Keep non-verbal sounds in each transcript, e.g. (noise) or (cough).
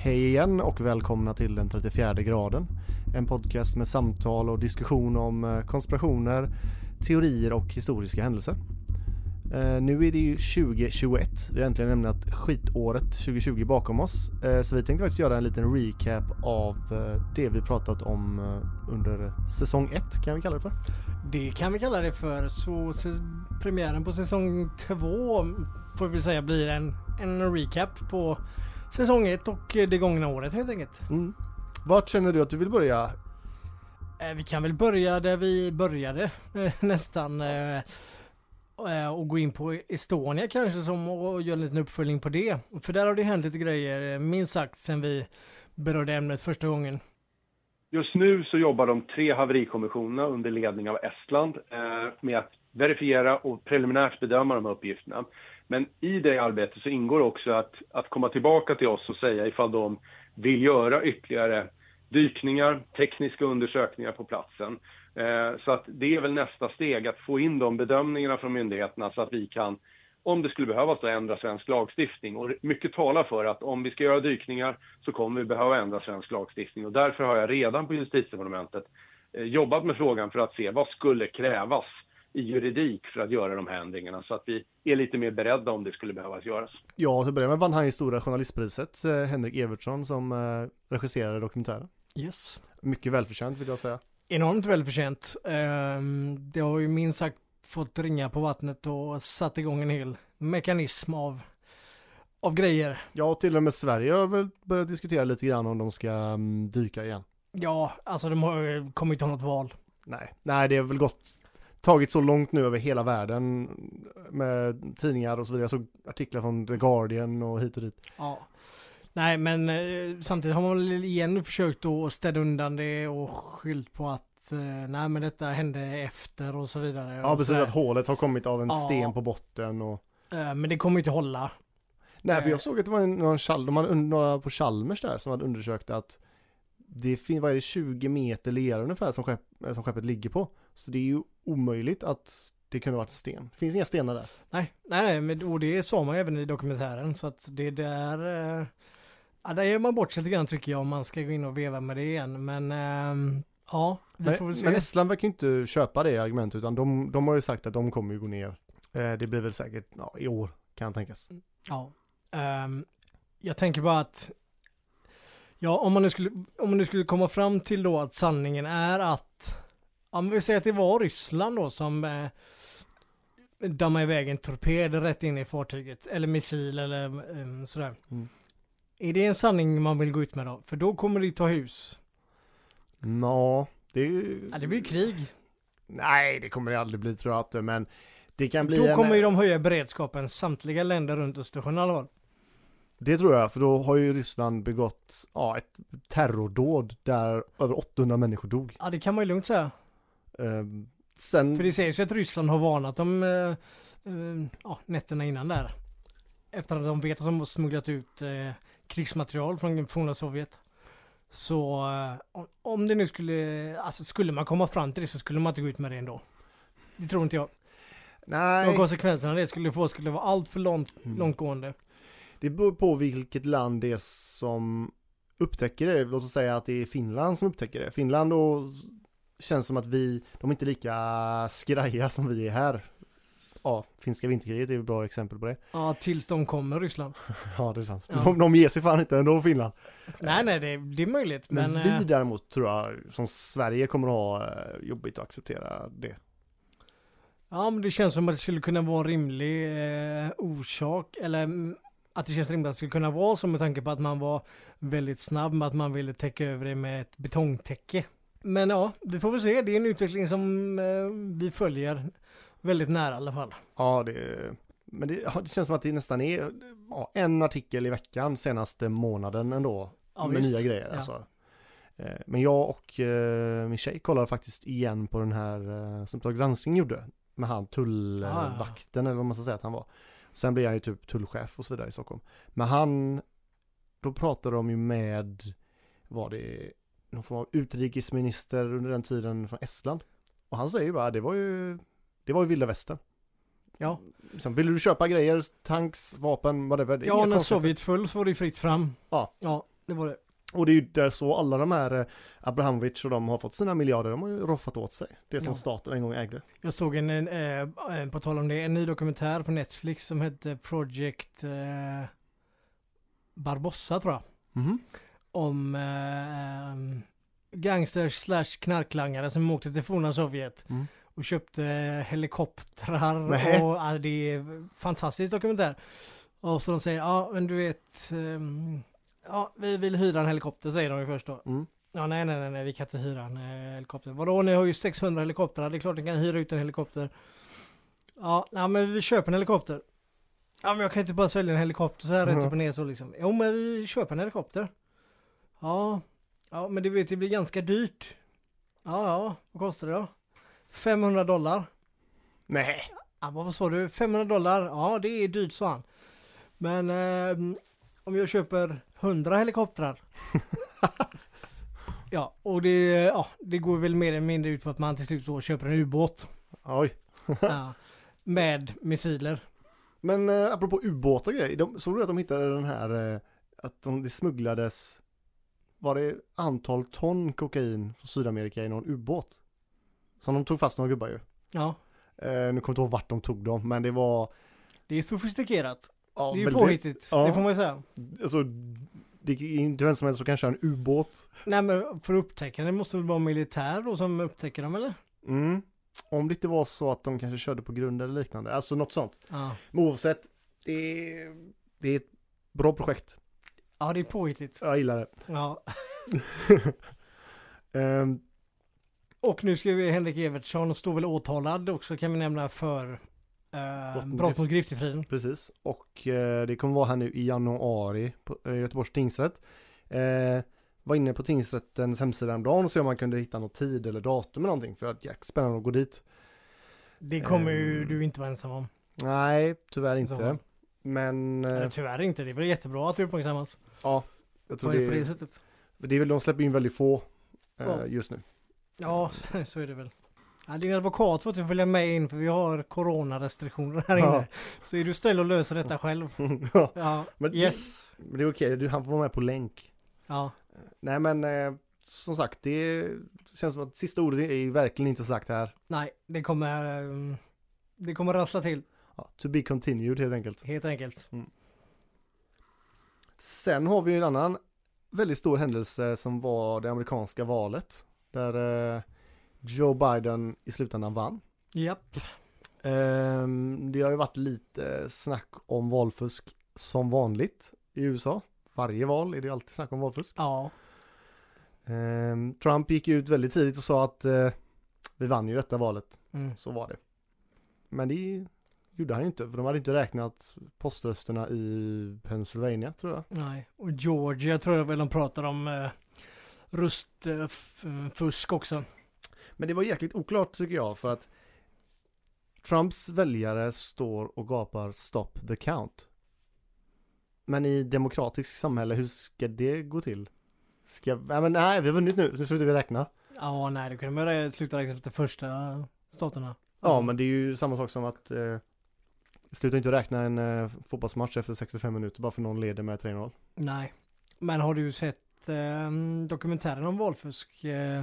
Hej igen och välkomna till den 34 graden. En podcast med samtal och diskussion om eh, konspirationer, teorier och historiska händelser. Eh, nu är det ju 2021. Vi har äntligen lämnat skitåret 2020 bakom oss. Eh, så vi tänkte faktiskt göra en liten recap av det vi pratat om under säsong 1 kan vi kalla det för. Det kan vi kalla det för. Så premiären på säsong 2, får vi säga blir en, en recap på säsong ett och eh, det gångna året helt enkelt. Mm. Vart känner du att du vill börja? Eh, Vi kan väl börja där vi började eh, nästan. Och gå in på Estonia kanske som och göra en liten uppföljning på det. För där har det hänt lite grejer minst sagt sen vi berörde ämnet första gången. Just nu så jobbar de tre haverikommissionerna under ledning av Estland med att verifiera och preliminärt bedöma de här uppgifterna. Men i det arbetet så ingår också att, att komma tillbaka till oss och säga ifall de vill göra ytterligare dykningar, tekniska undersökningar på platsen. Eh, så att det är väl nästa steg, att få in de bedömningarna från myndigheterna så att vi kan, om det skulle behövas, då, ändra svensk lagstiftning. Och mycket talar för att om vi ska göra dykningar så kommer vi behöva ändra svensk lagstiftning. Och därför har jag redan på justitiedepartementet eh, jobbat med frågan för att se vad skulle krävas i juridik för att göra de här ändringarna så att vi är lite mer beredda om det skulle behövas göras. Ja, till att börja med vann han ju stora journalistpriset, eh, Henrik Evertsson som eh, regisserade dokumentären. Yes. Mycket välförtjänt vill jag säga. Enormt välförtjänt. Ehm, Det har ju minst sagt fått ringa på vattnet och satt igång en hel mekanism av, av grejer. Ja, och till och med Sverige har väl börjat diskutera lite grann om de ska mm, dyka igen. Ja, alltså de har ju kommit ha något val. Nej, nej det har väl gått tagit så långt nu över hela världen med tidningar och så vidare. Jag såg artiklar från The Guardian och hit och dit. Ja. Nej, men eh, samtidigt har man väl igen försökt att städa undan det och skyllt på att eh, nej men detta hände efter och så vidare. Ja, precis att hålet har kommit av en Ja. sten på botten och Eh, Men det kommer inte hålla. Nej, för jag såg att det var en, någon Chal- de hade några på Chalmers där som hade undersökt att det finns, vad är det, 20 meter lera ungefär som, skepp, som skeppet ligger på. Så det är ju omöjligt att det kunde varit sten. Finns inga stenar där. Nej, nej, men och det sa man ju även i dokumentären så att det där, eh, ja där gör man bort sig lite grann tycker jag om man ska gå in och veva med det igen. Men ehm, ja, vi får väl se. men Estland verkar ju inte köpa det argumentet utan de, de har ju sagt att de kommer ju gå ner. Eh, det blir väl säkert ja, i år kan tänkas. Ja. Ehm, jag tänker bara att Ja, om man, nu skulle, om man nu skulle komma fram till då att sanningen är att Ja, men vi säger att det var Ryssland då som eh, dammade iväg en torped rätt in i fartyget. Eller missil eller eh, sådär. Mm. Är det en sanning man vill gå ut med då? För då kommer det ta hus. Ja, det. Ja, det blir krig. Nej, det kommer det aldrig bli tror jag inte, men det kan bli Då en... kommer ju de höja beredskapen, samtliga länder runt Östersjön i alla fall. Det tror jag, för då har ju Ryssland begått ja, ett terrordåd där över 800 människor dog. Ja, det kan man ju lugnt säga. Ehm, sen, För det sägs ju att Ryssland har varnat om eh, eh, ja, nätterna innan där. Efter att de vet att de har smugglat ut eh, krigsmaterial från forna Sovjet. Så om- det nu skulle, alltså skulle man komma fram till det så skulle man inte gå ut med det ändå. Det tror inte jag. nej, Och konsekvenserna det skulle få skulle vara allt för långt, Mm. långtgående. det beror på vilket land det är som upptäcker det. Låt oss säga att det är Finland som upptäcker det. Finland då känns som att vi, de är inte lika skraja som vi är här. Ja, finska vinterkriget är ett bra exempel på det. Ja, tills de kommer Ryssland. (laughs) Ja, det är sant. Ja. De, de ger sig fan inte ändå, Finland. Nej, nej, det, det är möjligt. Men, Men, vi eh, däremot tror jag, som Sverige kommer att ha eh, jobbigt att acceptera det. Ja, men det känns som att det skulle kunna vara en rimlig eh, orsak, eller mm, att det känns rimligt att det skulle kunna vara så med tanke på att man var väldigt snabb med att man ville täcka över det med ett betongtäcke. Men ja, vi får väl se. Det är en utveckling som eh, vi följer väldigt nära i alla fall. Ja, det, men det, det känns som att det nästan är ja, en artikel i veckan senaste månaden ändå. Ja, med visst. nya grejer Ja. alltså. Eh, Men jag och eh, min tjej kollade faktiskt igen på den här eh, som Uppdrag granskning gjorde. Med han Ah, tullvakten eller vad man ska säga att han var. Sen blev han ju typ tullchef och så vidare i Stockholm. Men han, då pratade de ju med, var det någon form av utrikesminister under den tiden från Estland. Och han säger ju bara, det var ju, det var ju vilda västern. Ja, Liksom, vill du köpa grejer, tanks, vapen, whatever. det är ja när. Sovjet föll så var det ju fritt fram. Ja. Ja, Det var det. Och det är ju där så alla de här eh, Abrahamovic och de har fått sina miljarder, de har ju roffat åt sig. Det som Ja. staten en gång ägde. Jag såg en, en eh, eh, på tal om det, en ny dokumentär på Netflix som hette Project eh, Barbossa tror jag. Mhm. Om eh, gangsters slash knarklangare som åkte till forna Sovjet Mm. och köpte helikoptrar Nähä. och ja, det är fantastisk dokumentär. Och så de säger, ja men du vet, ehm, ja vi vill hyra en helikopter säger de ju först då. Mm. Ja nej nej nej, nej vi kan inte hyra en eh, helikopter. Vadå ni har ju 600 helikoptrar, det är klart ni kan hyra ut en helikopter. Ja, nej, men vi köper en helikopter. Ja men jag kan inte bara sälja en helikopter så här rätt Mhm. upp och ner så liksom. Jo men vi köper en helikopter. Ja, ja men du vet det blir ganska dyrt. Ja ja, vad kostar det då? 500 dollar. Nej. Ja, vad sa du? 500 dollar? Ja, det är dyrt sa han. Men ehm, om jag köper 100 helikoptrar. (laughs) ja, och det, ja, det går väl mer eller mindre ut på att man till slut då köper en ubåt. Oj. ja, med missiler. Men eh, apropå ubåtar grejer, de, såg du att de hittade den här, eh, att de, det smugglades, var det antal ton kokain från Sydamerika i någon ubåt? Som de tog fast några gubbar ju. Ja, Eh, nu kommer jag inte ihåg vart de tog dem, men det var det är sofistikerat. ja, det är ju påhittigt, ja. det får man ju säga. Alltså, det är inte vem som helst som kan köra en ubåt. Nej men för att upptäcka det måste väl vara militär då som upptäcker dem eller? Mm. Om det inte var så att de kanske körde på grund eller liknande, alltså något sånt. Ja. Men oavsett, det är, det är ett bra projekt. Ja, det är påhittigt. Jag gillar det. Ja. (laughs) Ehm, Och nu ska vi Henrik Evertsson stå väl åtalad också kan vi nämna för eh, Brott mot brott mot griftefriden. Precis, och eh, det kommer vara här nu i januari på eh, Göteborgs tingsrätt. Eh, var inne på tingsrättens hemsida en dag och se om man kunde hitta någon tid eller datum eller någonting för att jäkligt spännande att gå dit. Det kommer ju Ehm. du inte vara ensam om. Nej, tyvärr inte. Men eh, Eller tyvärr inte, det är väl jättebra att det uppmärksammas ja, jag tror det, på det sättet. det är väl, de släpper in väldigt få eh, Ja. just nu. Ja, (laughs) så är det väl. Ja, din advokat får inte följa med in för vi har coronarestriktioner här Ja. inne. Så är du snäll och löser detta (laughs) själv. Ja, Ja, Men det- yes. men det är okej, du, han får vara med på länk. Ja, Nej men eh, som sagt, det känns som att sista ordet är verkligen inte sagt här. nej, det kommer, ehm, det kommer rassla till Ja, to be continued helt enkelt. helt enkelt. Sen har vi en annan väldigt stor händelse som var det amerikanska valet. Där eh, Joe Biden i slutändan vann. Japp. Ehm, det har ju varit lite snack om valfusk som vanligt i USA. Varje val är det alltid snack om valfusk. Ja, Ehm, Trump gick ut väldigt tidigt och sa att eh, vi vann ju detta valet. mm. Så var det. Men det gjorde han ju inte för de hade inte räknat poströsterna i Pennsylvania tror jag. nej. Och Georgia tror jag väl de pratar om eh, röstfusk också. Men det var jäkligt oklart tycker jag för att Trumps väljare står och gapar stop the count. Men i demokratiskt samhälle, hur ska det gå till? Ska, nej men nej, vi har vunnit nu, nu slutar vi räkna. Ja, nej, det kunde man sluta räkna efter första staterna. Ja, Alltså, men det är ju samma sak som att eh, sluta inte räkna en eh, fotbollsmatch efter 65 minuter bara för någon leder med 3-0. Nej. Men har du sett eh, dokumentären om valfusk? Eh,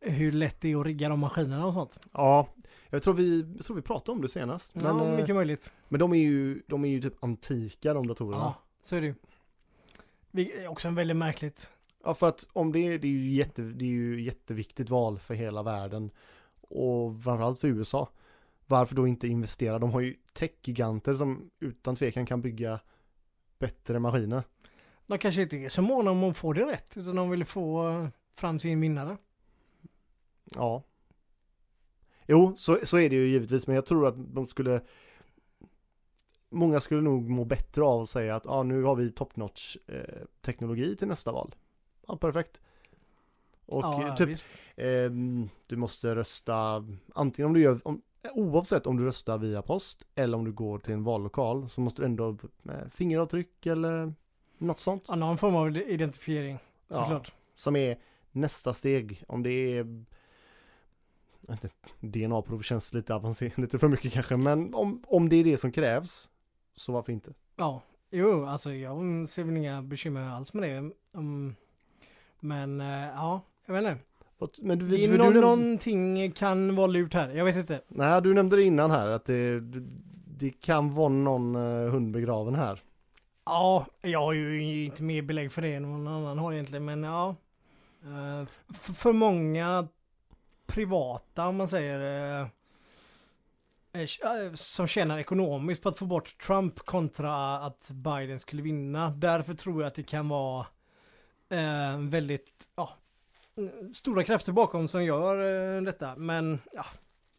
hur lätt det är att rigga de maskinerna och sånt? Ja, jag tror vi, jag tror vi pratade om det senast. Men, ja, eh, mycket möjligt. men de är ju, de är ju typ antika de datorerna. Ja, så är det ju. Vi- Också en väldigt märkligt. Ja, för att om det det är ju jätte, det är ju jätteviktigt val för hela världen och framförallt för USA. Varför då inte investera? De har ju techgiganter som utan tvekan kan bygga bättre maskiner. De kanske inte är så måna om att få det rätt, utan de vill få eh, fram sin vinnare. Ja. Jo, så, så är det ju givetvis, men jag tror att de skulle Många skulle nog må bättre av att säga att ah, nu har vi top notch eh, teknologi till nästa val. Ja, perfekt. Och ja, eh, typ. Ehm, du måste rösta antingen om du gör, om, oavsett om du röstar via post eller om du går till en vallokal så måste du ändå med fingeravtryck eller något sånt. Ja, någon form av identifiering, Ja, såklart. som är nästa steg. Om det är DNA-prov känns lite avancerat, lite för mycket kanske, men om, om det är det som krävs så varför inte? Ja, Jo, alltså jag ser väl inga bekymmer alls med det. Um, men uh, ja, jag vet inte. Men du, det är någon, du, någonting kan vara lurt här, jag vet inte. Nej, du nämnde det innan här att det, det kan vara någon uh, hund begraven här. Ja, jag har ju inte mer belägg för det än någon annan har egentligen, men ja. Uh, för många privata, om man säger, uh, som tjänar ekonomiskt på att få bort Trump kontra att Biden skulle vinna. Därför tror jag att det kan vara väldigt, ja, stora krafter bakom som gör detta. Men, ja,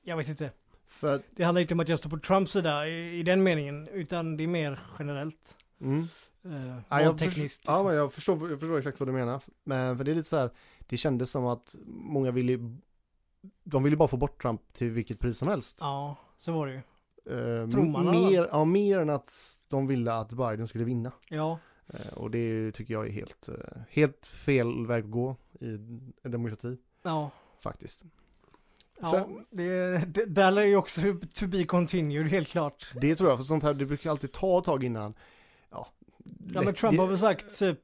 jag vet inte. För... Det handlar inte om att jag står på Trumps sida i, i den meningen, utan det är mer generellt. Mm. Uh, ja, jag tekniskt. Liksom. Ja, men jag förstår, jag förstår exakt vad du menar. Men för det är lite så här, det kändes som att många ville, de ville bara få bort Trump till vilket pris som helst. Ja, så var det ju. Uh, mer, ja, mer än att de ville att Biden skulle vinna. Ja. Uh, och det tycker jag är helt, uh, helt fel väg att gå i en demokrati. Ja. Faktiskt. Ja, det, det, där är ju också to be continued helt klart. Det tror jag, för sånt här, det brukar alltid ta ett tag innan Ja men Trump har väl sagt typ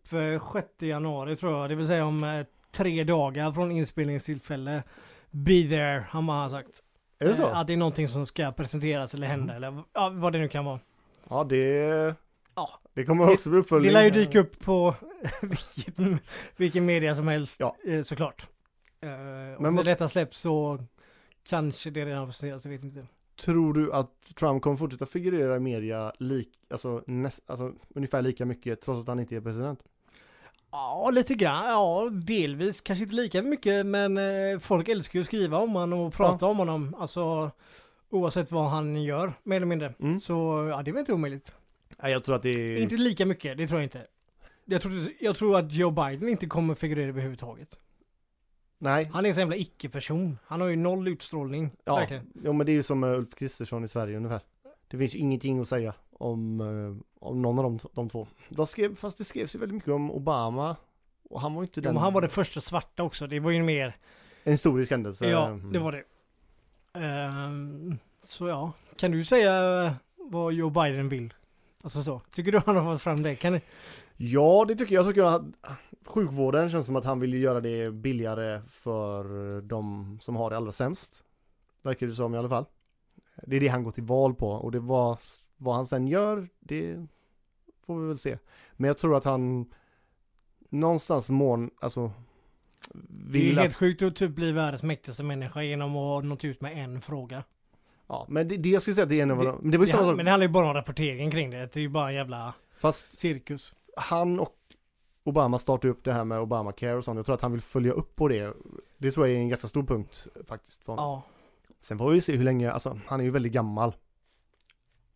6 eh, januari tror jag, det vill säga om eh, tre dagar från inspelningstillfälle. Be there, han har sagt. Är det så? Eh, att det är någonting som ska presenteras eller hända mm. eller ja, vad det nu kan vara. Ja det... Det kommer också bli uppföljning. Det lär ju dyka upp på (laughs) vilken, vilken media som helst ja. såklart. Men om detta släpps så kanske det redan har presenterats, jag vet inte. Tror du att Trump kommer fortsätta figurera i media lik, alltså, näst, alltså ungefär lika mycket trots att han inte är president? Ja, lite grann. Ja, delvis. Kanske inte lika mycket, men eh, folk älskar ju att skriva om honom och prata ja. om honom. Alltså oavsett vad han gör, mer eller mindre. Mm. Så ja, det är väl inte omöjligt. Nej, jag tror att det är... Inte lika mycket, det tror jag inte. Jag tror, jag tror att Joe Biden inte kommer figurera överhuvudtaget. Nej. Han är en sån jävla icke-person. Han har ju noll utstrålning. Ja, verkligen. ja men det är ju som Ulf Kristersson i Sverige ungefär. Det finns ju ingenting att säga om, eh, om någon av de, de två. De skrev, fast det skrevs ju väldigt mycket om Obama. Och han var ju inte den. Ja, men han var det första svarta också. Det var ju mer. En historisk händelse. Ja, mm. det var det. Um, så ja, kan du säga vad Joe Biden vill? Alltså så. Tycker du han har fått fram det? Kan du? Ja, det tycker jag. Jag tycker att sjukvården känns som att han vill göra det billigare för de som har det allra sämst. Verkar det som i alla fall. Det är det han går till val på och det var vad han sen gör, det får vi väl se. Men jag tror att han någonstans mån, alltså vill Det är helt att... sjukt att typ bli världens mäktigaste människa genom att nått ut med en fråga. Ja, men det, det jag skulle säga det är en av de, men det var ju samma sak. Men det handlar ju bara om rapporteringen kring det. Det är ju bara en jävla Fast cirkus. Han och Obama startade upp det här med Obamacare och sånt. Jag tror att han vill följa upp på det. Det tror jag är en ganska stor punkt faktiskt. För Ja. Sen får vi se hur länge, alltså han är ju väldigt gammal.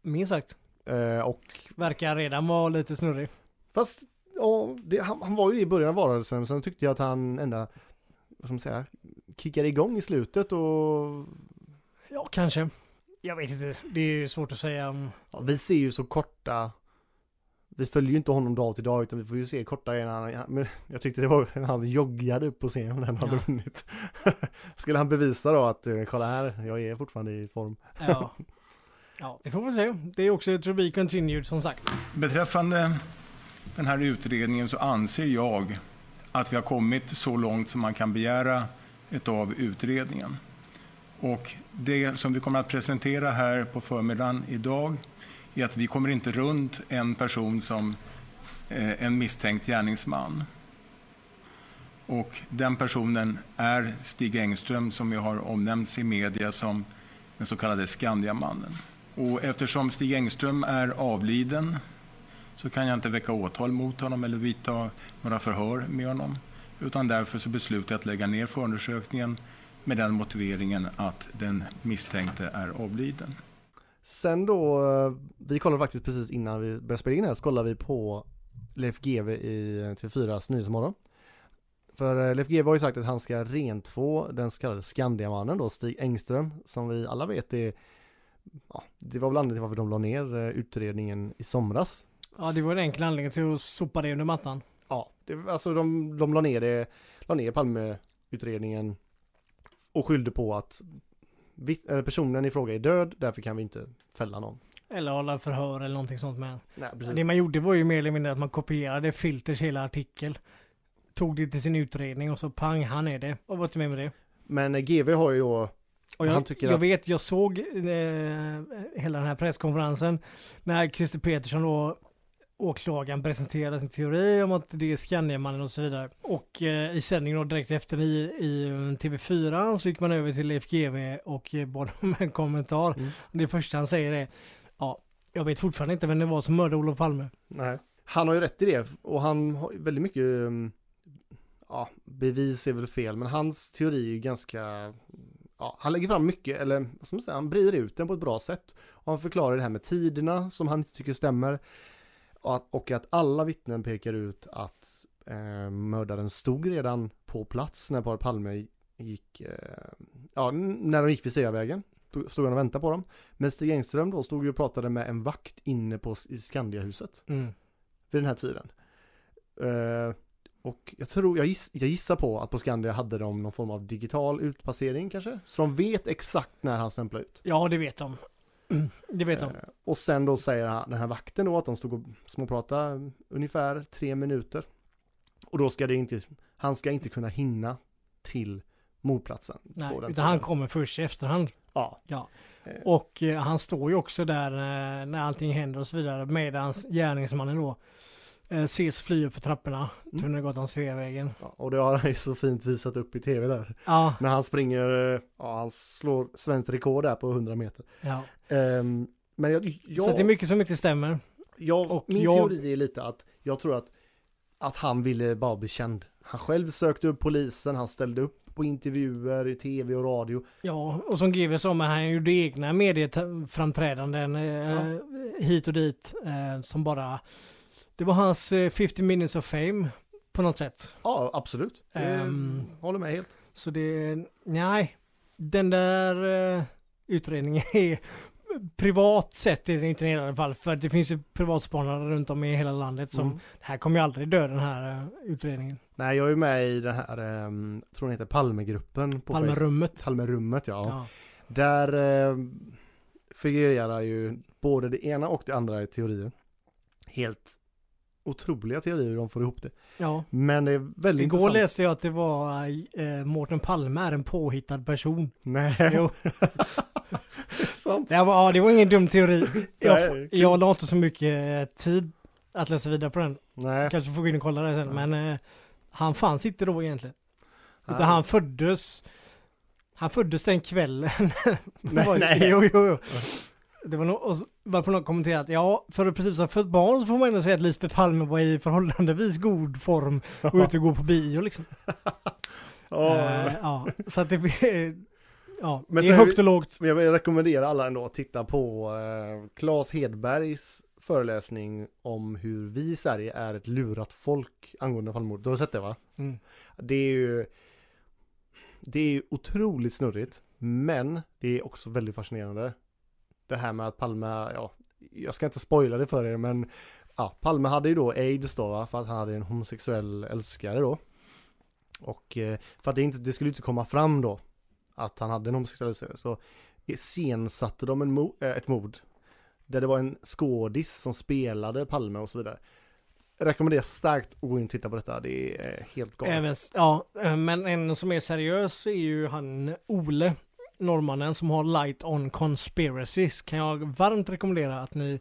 Minst sagt. Eh, och... Verkar redan vara lite snurrig. Fast, ja, det, han, han, var ju i början av varelsen. Sen tyckte jag att han ända, vad ska man säga, kickade igång i slutet och... Ja, kanske. Jag vet inte, det är svårt att säga. Ja, vi ser ju så korta vi följer ju inte honom dag till dag utan vi får ju se korta grejer men (laughs) jag tyckte det var när han joggade upp på scenen när han ja. hade vunnit. (laughs) Skulle han bevisa då att eh, kolla här, jag är fortfarande i form. ja. ja, vi får väl se. Det är också to be continued som sagt. Beträffande den här utredningen så anser jag att vi har kommit så långt som man kan begära av utredningen. Och det som vi kommer att presentera här på förmiddagen idag är att vi kommer inte runt en person som eh, en misstänkt gärningsman. Och den personen är Stig Engström som ju har omnämnts i media som den så kallade Skandiamannen. Och eftersom Stig Engström är avliden så kan jag inte väcka åtal mot honom eller vidta några förhör med honom. Utan därför så beslutar jag att lägga ner förundersökningen med den motiveringen att den misstänkte är avliden. Sen då, eh, vi kollade faktiskt precis innan vi började spela in här, så kollade vi på Leif GW i TV4s Nyhetsmorgon. För eh, Leif GW har ju sagt att han ska rentvå den så kallade Skandiamannen då, Stig Engström, som vi alla vet är Ja, det var väl anledningen till varför de la ner eh, utredningen i somras. Ja, det var en enkel anledning till att sopa det under mattan. Ja, det, alltså de, de la ner det, la ner Palmeutredningen och skyllde på att personen i fråga är död, därför kan vi inte fälla någon. Eller hålla förhör eller någonting sånt med Nej, precis. Det man gjorde var ju mer eller mindre att man kopierade Filters hela artikel. Tog det till sin utredning och så pang, han är det. Och var inte med med det. Men eh, GV har ju då Och jag, jag att- vet, jag såg eh, hela den här presskonferensen när Christer Petersson då åklagaren presenterade sin teori om att det är Skandiamannen och så vidare. Och eh, i sändningen då direkt efter i, i eh, TV4 så gick man över till GW och eh, bad om en kommentar. Mm. Det första han säger är ja, jag vet fortfarande inte vem det var som mördade Olof Palme. Nej. Han har ju rätt i det och han har väldigt mycket, um, ja, bevis är väl fel, men hans teori är ju ganska, ja, han lägger fram mycket, eller man säga, han bryr ut den på ett bra sätt. Och han förklarar det här med tiderna som han inte tycker stämmer. Och att, och att alla vittnen pekar ut att eh, mördaren stod redan på plats när paret Palme gick, eh, ja, när de gick vid Sveavägen. Stod han och väntade på dem. Men Stig Engström då stod ju och pratade med en vakt inne på i Skandiahuset Mm. vid den här tiden. Eh, och jag tror, jag, giss, jag gissar på att på Skandia hade de någon form av digital utpassering kanske. Så de vet exakt när han stämplade ut. Ja, det vet de. Det vet de. Eh, och sen då säger han, den här vakten då att de stod och småpratade ungefär tre minuter. Och då ska det inte, han ska inte kunna hinna till mordplatsen. Nej, utan han kommer först i efterhand. Ja. Ja. Eh, Och eh, han står ju också där eh, när allting händer och så vidare medans gärningsmannen då eh, ses fly upp för trapporna, Mm. Tunnelgatan, Sveavägen. ja, och det har han ju så fint visat upp i tv där. Ja, När han springer, eh, ja han slår svenskt rekord där på 100 meter. ja. Ehm, men jag, jag, Så det är mycket som inte stämmer. jag, och min jag- teori är lite att jag tror att, att han ville bara bli känd. Han själv sökte upp polisen, han ställde upp på intervjuer i tv och radio. Ja, och som GW sa, men han gjorde egna medieframträdanden eh, hit och dit eh, som bara det var hans eh, 50 minutes of fame på något sätt. Ja, absolut. Ehm. håller med helt. Så det, nej, den där eh, utredningen är privat sett är det inte i alla fall för det finns ju privatspanare runt om i hela landet som Mm. det här kommer ju aldrig dö den här eh, utredningen. Nej, jag är med i den här, um, tror den heter Palmegruppen på Facebook. Palmerummet. Palmerummet, ja. Ja. Där eh, figurerar ju både det ena och det andra i teorier. Helt otroliga teorier de får ihop det. ja. Men det är väldigt Igår intressant. läste jag att det var eh, Mårten Palme är en påhittad person. Nej, Jo. (laughs) sant. Det var, ja, det var ingen dum teori. (laughs) Nej, Jag, jag la inte så mycket eh, tid att läsa vidare på den. Nej, Kanske får gå in och kolla det sen. Ja. Men eh, han fanns inte då egentligen. Utan Nej. han föddes Han föddes den kvällen. (laughs) Nej, nej. Jo, jo, jo. Det var nog, och så var på något kommenterat, ja, för att precis ha fött barn så får man ändå säga att Lisbeth Palme var i förhållandevis god form och ute och gå på bio liksom. (laughs) Ja. Eh, ja, så att det, (laughs) ja, Men det är högt och lågt. Men jag vill rekommendera alla ändå att titta på eh, Claes Hedbergs föreläsning om hur vi i Sverige är ett lurat folk angående Palmemordet. Du har sett det va? Mm. Det är ju Det är otroligt snurrigt Men det är också väldigt fascinerande det här med att Palme, ja Jag ska inte spoila det för er men Ja, Palme hade ju då aids då va? För att han hade en homosexuell älskare då. Och eh, för att det inte, det skulle inte komma fram då Att han hade en homosexuell älskare så Iscensatte de en mo- eh, ett mord Där det var en skådis som spelade Palme och så vidare. Rekommenderar starkt att gå in och titta på detta, det är helt galet. Även, ja, eh, men en som är seriös är ju han Ole, norrmannen som har Light on Conspiracies. Kan jag varmt rekommendera att ni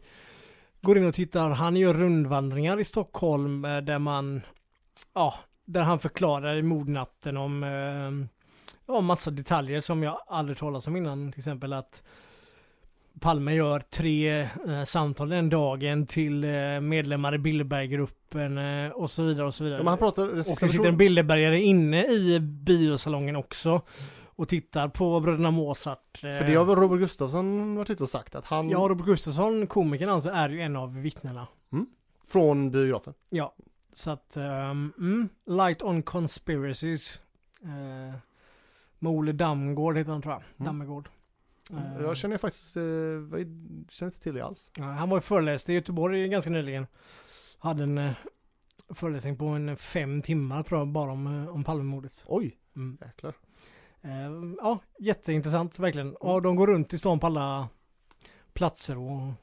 går in och tittar. Han gör rundvandringar i Stockholm eh, där man, ja, där han förklarar i mordnatten om, eh, ja, massa detaljer som jag aldrig talat om innan. Till exempel att Palme gör tre eh, samtal den dagen till eh, medlemmar i Bilderberggruppen eh, och så vidare och så vidare. Ja, han pratar, Och det sitter en Bilderbergare inne i biosalongen också. Och tittar på Bröderna Mozart. eh, För det har väl Robert Gustafsson varit ute och sagt att han Ja, Robert Gustafsson, komikern alltså, är ju en av vittnena. från biografen. Ja, så att, ehm, mm, Light on Conspiracies. Uh, med Ole Damgård heter han tror jag. Mm. Dammegård. Eh, Jag känner faktiskt, vad är- känner inte till det alls. ja, han var ju föreläste i Göteborg ganska nyligen. Hade en eh, föreläsning på en fem timmar tror jag, bara om, om Palmemordet. Oj, Mm. jäklar. Eh, ja, jätteintressant verkligen. Och de går runt i stan på alla platser och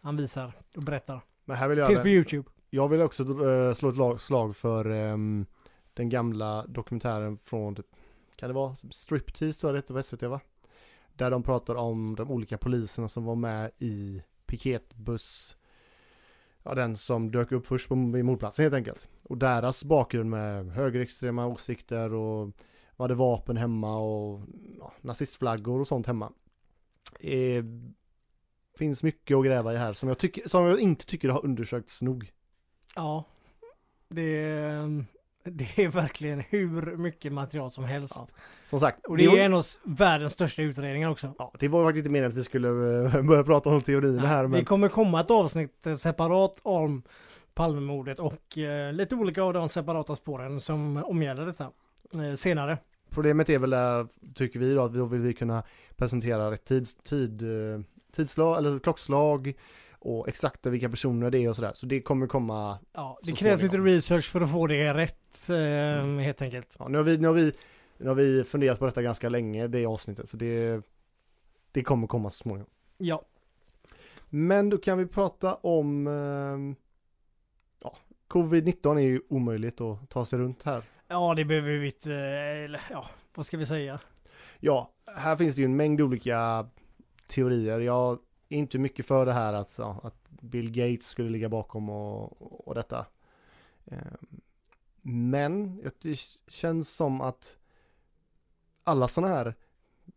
han visar och berättar. Men här vill jag Finns på YouTube. jag vill också eh, slå ett lag, slag för ehm, den gamla dokumentären från, typ- kan det vara Striptease tror jag det hette på SVT va? Där de pratar om de olika poliserna som var med i piketbuss. Ja, den som dök upp först på mordplatsen helt enkelt. Och deras bakgrund med högerextrema åsikter och hade vapen hemma och ja, nazistflaggor och sånt hemma. Eh, finns mycket att gräva i här som jag, tycker, som jag inte tycker har undersökts nog. Ja. Det är, (laughs) det är verkligen hur mycket material som helst. Ja. Som sagt, Och det är en av världens största utredningar också. Ja, det var faktiskt inte meningen att vi skulle eh, (laughs) börja prata om teorierna här men Det kommer komma ett avsnitt eh, separat om Palmemordet och eh, lite olika av de separata spåren som omgärdar detta eh, senare. Problemet är väl där, tycker vi då, att då vill vi kunna presentera ett tids, tid, eh, tidslag eller klockslag och exakt vilka personer det är och sådär. Så det kommer komma, Ja, det krävs lite research för att få det rätt eh, Mm. helt enkelt. ja, nu har vi, nu har vi, nu har vi funderat på detta ganska länge, det avsnittet, så det, det kommer komma så småningom. Ja, Men då kan vi prata om, eh, ja, covid-19 är ju omöjligt att ta sig runt här ja det behöver vi inte, eller ja, vad ska vi säga? Ja, här finns det ju en mängd olika teorier. Jag är inte mycket för det här att, ja, att Bill Gates skulle ligga bakom och, och detta. Ehm, men det känns som att alla sådana här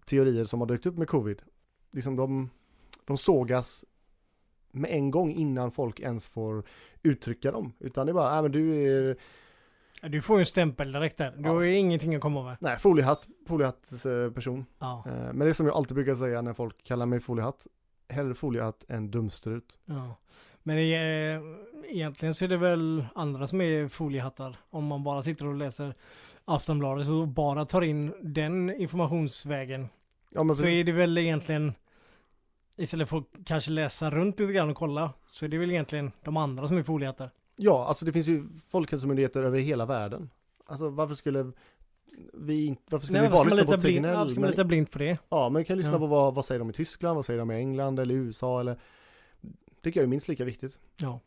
teorier som har dykt upp med covid, liksom de, de sågas med en gång innan folk ens får uttrycka dem. Utan det är bara, äh, men du är du får ju en stämpel direkt där. Du Ja. har ju ingenting att komma med. Nej, foliehatt, foliehatt eh, person. Ja. Eh, Men det är som jag alltid brukar säga när folk kallar mig foliehatt. Hellre foliehatt än dumstrut. ja. Men det är, egentligen så är det väl andra som är foliehattar. Om man bara sitter och läser Aftonbladet och bara tar in den informationsvägen. Ja men så är det väl egentligen Istället för att kanske läsa runt lite grann och kolla så är det väl egentligen de andra som är foliehattar. Ja, alltså det finns ju folkhälsomyndigheter över hela världen. Alltså varför skulle vi inte, varför skulle Nej, vi bara lyssna på blind, Tegnell? varför ska man lita blind på det? Ja, men vi kan lyssna Ja. på vad, vad säger de i Tyskland, vad säger de i England eller USA eller tycker jag är minst lika viktigt. Ja.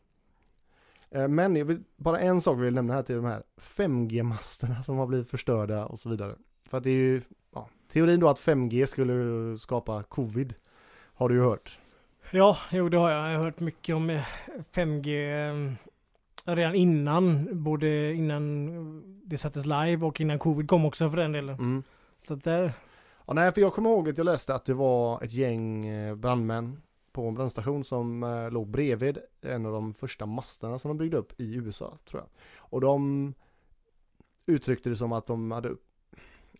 Eh, Men jag vill, bara en sak vill jag nämna här till de här 5G-masterna som har blivit förstörda och så vidare. För att det är ju, ja, teorin då att 5G skulle skapa covid har du ju hört. Ja, jo det har jag. Jag har hört mycket om eh, 5G eh, redan innan, både innan det sattes live och innan covid kom också för den delen. Mm. Så att där, Ja, nej, för jag kommer ihåg att jag läste att det var ett gäng eh, brandmän på en brandstation som eh, låg bredvid en av de första masterna som de byggde upp i USA, tror jag. Och de uttryckte det som att de hade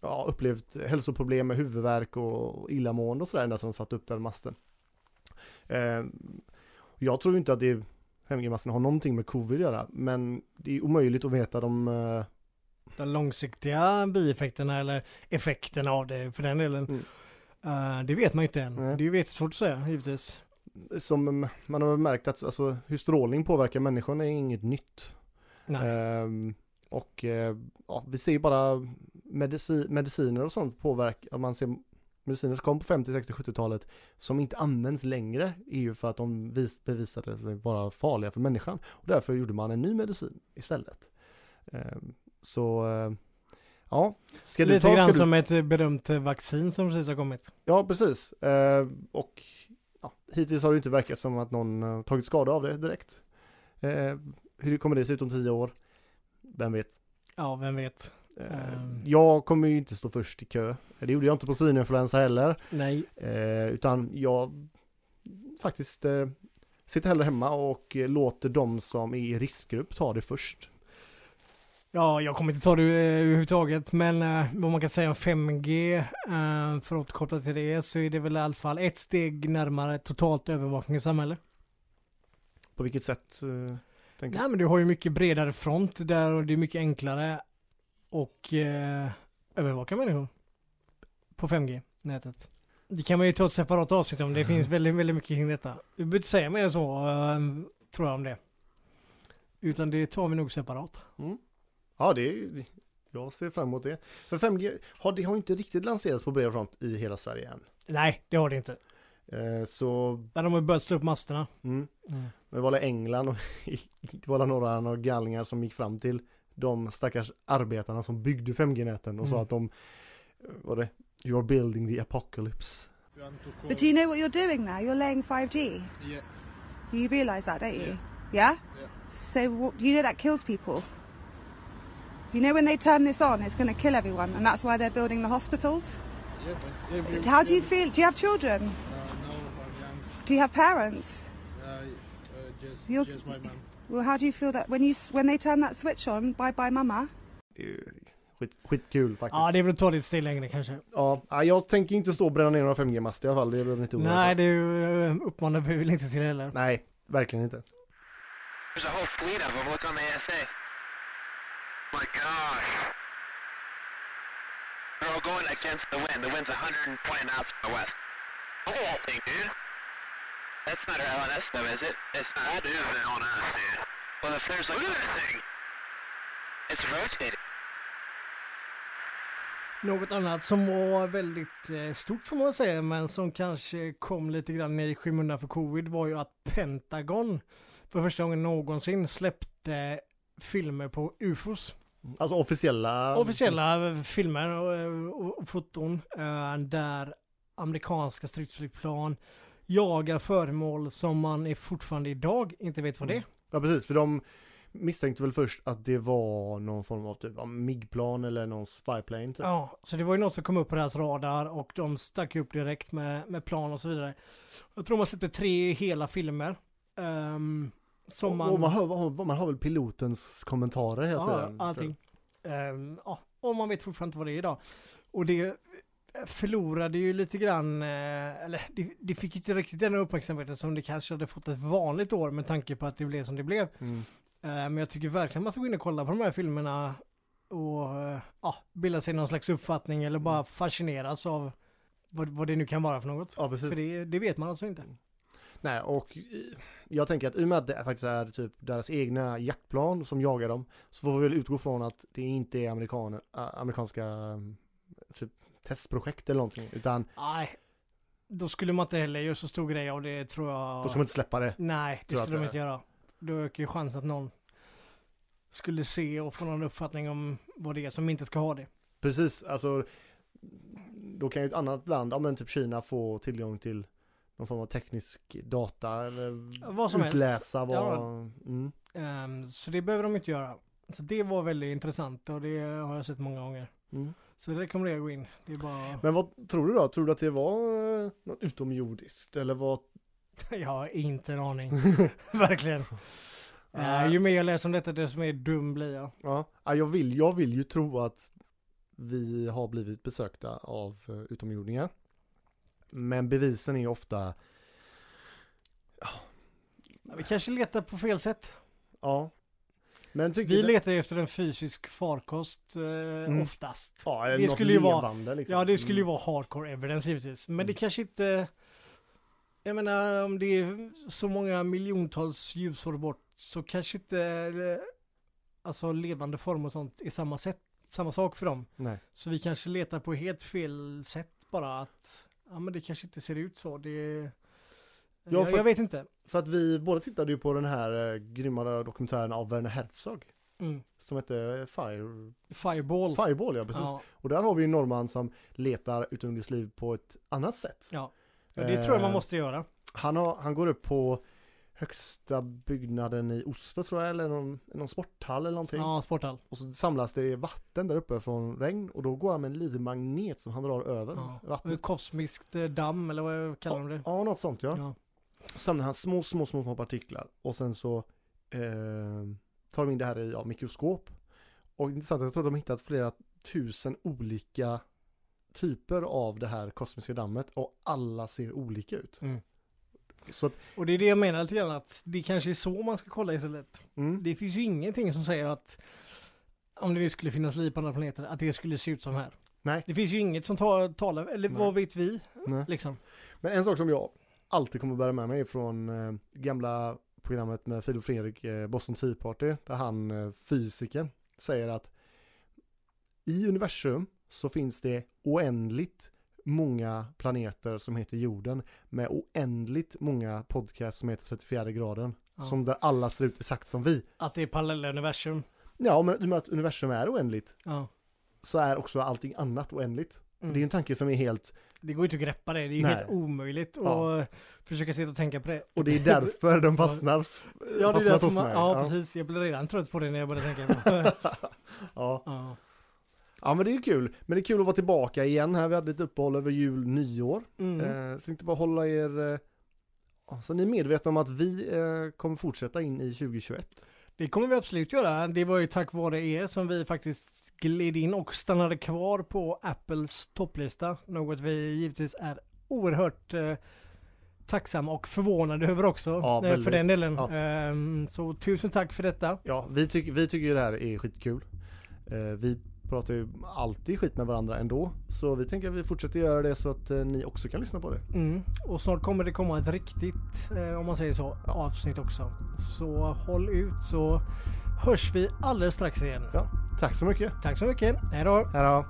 ja, upplevt hälsoproblem med huvudvärk och illamående och sådär sedan de satte upp den masten. Eh, jag tror inte att det 5G-masten har någonting med covid att göra, men det är omöjligt att veta de eh, de långsiktiga bieffekterna eller effekterna av det för den delen. Mm. eh, det vet man ju inte än. Nej. Det är ju jättesvårt att säga givetvis. som man har märkt att alltså, hur strålning påverkar människan är inget nytt. Ehm, och eh, ja, vi ser ju bara medici- mediciner och sånt påverka, man ser mediciner som kom på 50, 60, 70-talet som inte används längre är ju för att de vis- bevisade sig vara farliga för människan. Och därför gjorde man en ny medicin istället. Ehm, så eh, ja, ska Lite ta, grann du, som ett berömt vaccin som precis har kommit. Ja, precis. Eh, och ja, hittills har det inte verkat som att någon tagit skada av det direkt. Eh, hur kommer det se ut om tio år? Vem vet? Ja, vem vet. Ehm. Jag kommer ju inte stå först i kö. Det gjorde jag inte på svininfluensa heller. Nej. Eh, utan jag faktiskt eh, sitter hellre hemma och eh, låter de som är i riskgrupp ta det först. Ja, jag kommer inte ta det eh, överhuvudtaget, men eh, vad man kan säga om 5G, eh, för att återkoppla till det, så är det väl i alla fall ett steg närmare totalt övervakning i samhället. På vilket sätt? Eh, Nej, men du har ju mycket bredare front där och det är mycket enklare och eh, övervaka människor på 5G-nätet. Det kan man ju ta ett separat avsnitt om, det finns väldigt, väldigt mycket kring detta. Vi behöver inte säga mer än så, eh, tror jag om det. Utan det tar vi nog separat. Mm. Ja, det är, jag ser fram emot det. För 5G har, det har inte riktigt lanserats på bred front i hela Sverige än. Nej, det har det inte. Eh, så, Där de har börjat slå upp masterna. mm. Mm. Men det var England och (laughs) det var några, några galningar som gick fram till de stackars arbetarna som byggde 5G-näten och sa Mm. att de, eh, var det, You are building the apocalypse. But do you know what you're doing there? You're laying 5G. Yeah. You realise that, don't you? Yeah? Yeah. So what, you know that kills people. You know when they turn this on, it's going to kill everyone, and that's why they're building the hospitals. Yeah, but every, How do you feel? Do you have children? Uh, no, I'm young. Do you have parents? Uh, uh, just, You're- just my mom. Well, how do you feel that when you when they turn that switch on? Bye bye, mama. Det är ju Skit, skitkul faktiskt. Ja, det är väl att ta det ett steg längre kanske. Ja, ja, jag tänker inte stå och bränna ner några 5G-master i alla fall. Det behöver inte oroa Nej, det eh, uppmanar vi väl inte till heller. Nej, verkligen inte. There's a whole fleet of them. Look on the ASA. My gosh. They're all going against the wind. The wind's 120 knots from the west. Look at that thing, dude. That's not our LNS though, is it? It's not. That is an LNS, dude. Well, if there's like... Look at that thing. It's rotating. Något annat som var väldigt eh, stort får man säga, men som kanske kom lite grann i skymundan för covid var ju att Pentagon för första gången någonsin släppte filmer på UFOs. Alltså officiella... Officiella filmer och, och, och foton eh, där amerikanska stridsflygplan jagar föremål som man är fortfarande idag inte vet vad det är. Ja precis, för de misstänkte väl först att det var någon form av typ MIG-plan eller någon spyplane typ. Ja, så det var ju något som kom upp på deras radar och de stack upp direkt med, med plan och så vidare. Jag tror man släppte tre hela filmer. ehm, som och, man... och man, hör, man hör väl pilotens kommentarer hela ja, tiden. allting. Ehm, ja, och man vet fortfarande inte vad det är idag. Och det förlorade ju lite grann, eh, eller det, det fick inte riktigt den uppmärksamheten som det kanske hade fått ett vanligt år med tanke på att det blev som det blev. Mm. Eh, Men jag tycker verkligen man ska gå in och kolla på de här filmerna och eh, ja, bilda sig någon slags uppfattning eller bara fascineras av vad, vad det nu kan vara för något. Ja precis. För det, det vet man alltså inte. Nej, och jag tänker att i och med att det faktiskt är typ deras egna jaktplan som jagar dem så får vi väl utgå från att det inte är amerikaner, amerikanska mm, testprojekt eller någonting utan Nej, då skulle man inte heller göra så stor grej av det tror jag. då ska man inte släppa det. Nej, det skulle de inte göra. Då ökar ju chansen att någon skulle se och få någon uppfattning om vad det är som inte ska ha det. Precis, alltså då kan ju ett annat land, ja men typ Kina få tillgång till någon form av teknisk data eller Vad som helst. utläsa vad... Ja. Mm. Ehm, så det behöver de inte göra. Så det var väldigt intressant och det har jag sett många gånger. Mm. Så det rekommenderar jag att gå in. Det är bara... Men vad tror du då? Tror du att det var eh, något utomjordiskt eller vad? (laughs) Jag har inte en aning. (laughs) (laughs) Verkligen. Eh, ju mer jag läser om detta desto mer dum blir jag. Ja, ja, jag vill, jag vill ju tro att vi har blivit besökta av uh, utomjordingar. Men bevisen är ofta, Vi kanske letar på fel sätt. ja. Men Vi du- letar efter en fysisk farkost eh, oftast. ja, det skulle ju vara- liksom. Ja, det skulle ju Mm. vara hardcore evidence givetvis. Men det Mm. kanske inte... Jag menar om det är så många miljontals ljusår bort så kanske inte eh, alltså levande form och sånt är samma sätt, samma sak för dem. Nej. Så vi kanske letar på helt fel sätt bara att ja men det kanske inte ser ut så. Det Ja, jag, för- jag vet inte. För att vi båda tittade ju på den här eh, grymma dokumentären av Werner Herzog. Mm. Som heter Fire... Fireball. Fireball, ja precis. Ja, Och där har vi ju en norrman som letar utomjordiskt liv på ett annat sätt. ja. Och det tror jag man Eh, måste göra. Han, har, han går upp på högsta byggnaden i Oslo tror jag, eller någon, någon sporthall eller någonting. Ja, sporthall. Och så samlas det vatten där uppe från regn och då går han med en liten magnet som han drar över Ja. vattnet. Kosmiskt eh, damm eller vad kallar de det? Ja, något sånt ja. Ja. Samlar han små, små, små, små partiklar och sen så eh, tar de in det här i ja, mikroskop. Och intressant, jag tror de har hittat flera tusen olika typer av det här kosmiska dammet och alla ser olika ut. Mm. Att, Och det är det jag menar lite grann att det kanske är så man ska kolla istället. mm, Det finns ju ingenting som säger att om det nu skulle finnas liv på andra planeter, att det skulle se ut som här. Nej. Det finns ju inget som tar, talar, eller Nej. vad vet vi nej. liksom. Men en sak som jag alltid kommer bära med mig från eh, gamla programmet med Filip Fredrik, eh, Boston Tea Party, där han, eh, fysiker, säger att i universum så finns det oändligt många planeter som heter jorden med oändligt många podcasts som heter 34 graden. Ja. Som där alla ser ut exakt som vi. Att det är parallella universum. Ja, men i och med att universum är oändligt Ja. så är också allting annat oändligt. Mm. Det är en tanke som är helt, Det går ju inte att greppa det. Det är ju Nej. helt omöjligt att Ja. försöka sitta och tänka på det. och det är därför de fastnar. Ja, fastnat därför hos man, mig. ja, precis. Jag blir redan trött på det när jag börjar tänka på det. (laughs) ja. ja. ja, men det är kul. Men det är kul att vara tillbaka igen här. Vi hade lite uppehåll över jul, nyår. Mm. Eh, så inte bara hålla er, eh, ja, så ni är medvetna om att vi eh, kommer fortsätta in i 2021. Det kommer vi absolut göra. Det var ju tack vare er som vi faktiskt gled in och stannade kvar på Apples topplista. Något vi givetvis är oerhört eh, tacksamma och förvånade över också. Ja, eh, för den delen. Ja. Ehm, så tusen tack för detta. Ja, vi, tycker vi tycker ju det här är skitkul. Eh, vi pratar ju alltid skit med varandra ändå. Så vi tänker att vi fortsätter göra det så att eh, ni också kan lyssna på det. Mm. Och snart kommer det komma ett riktigt, eh, om man säger så, Ja. avsnitt också. Så håll ut så hörs vi alldeles strax igen. Ja, tack så mycket. Tack så mycket. Hej då. Hej då.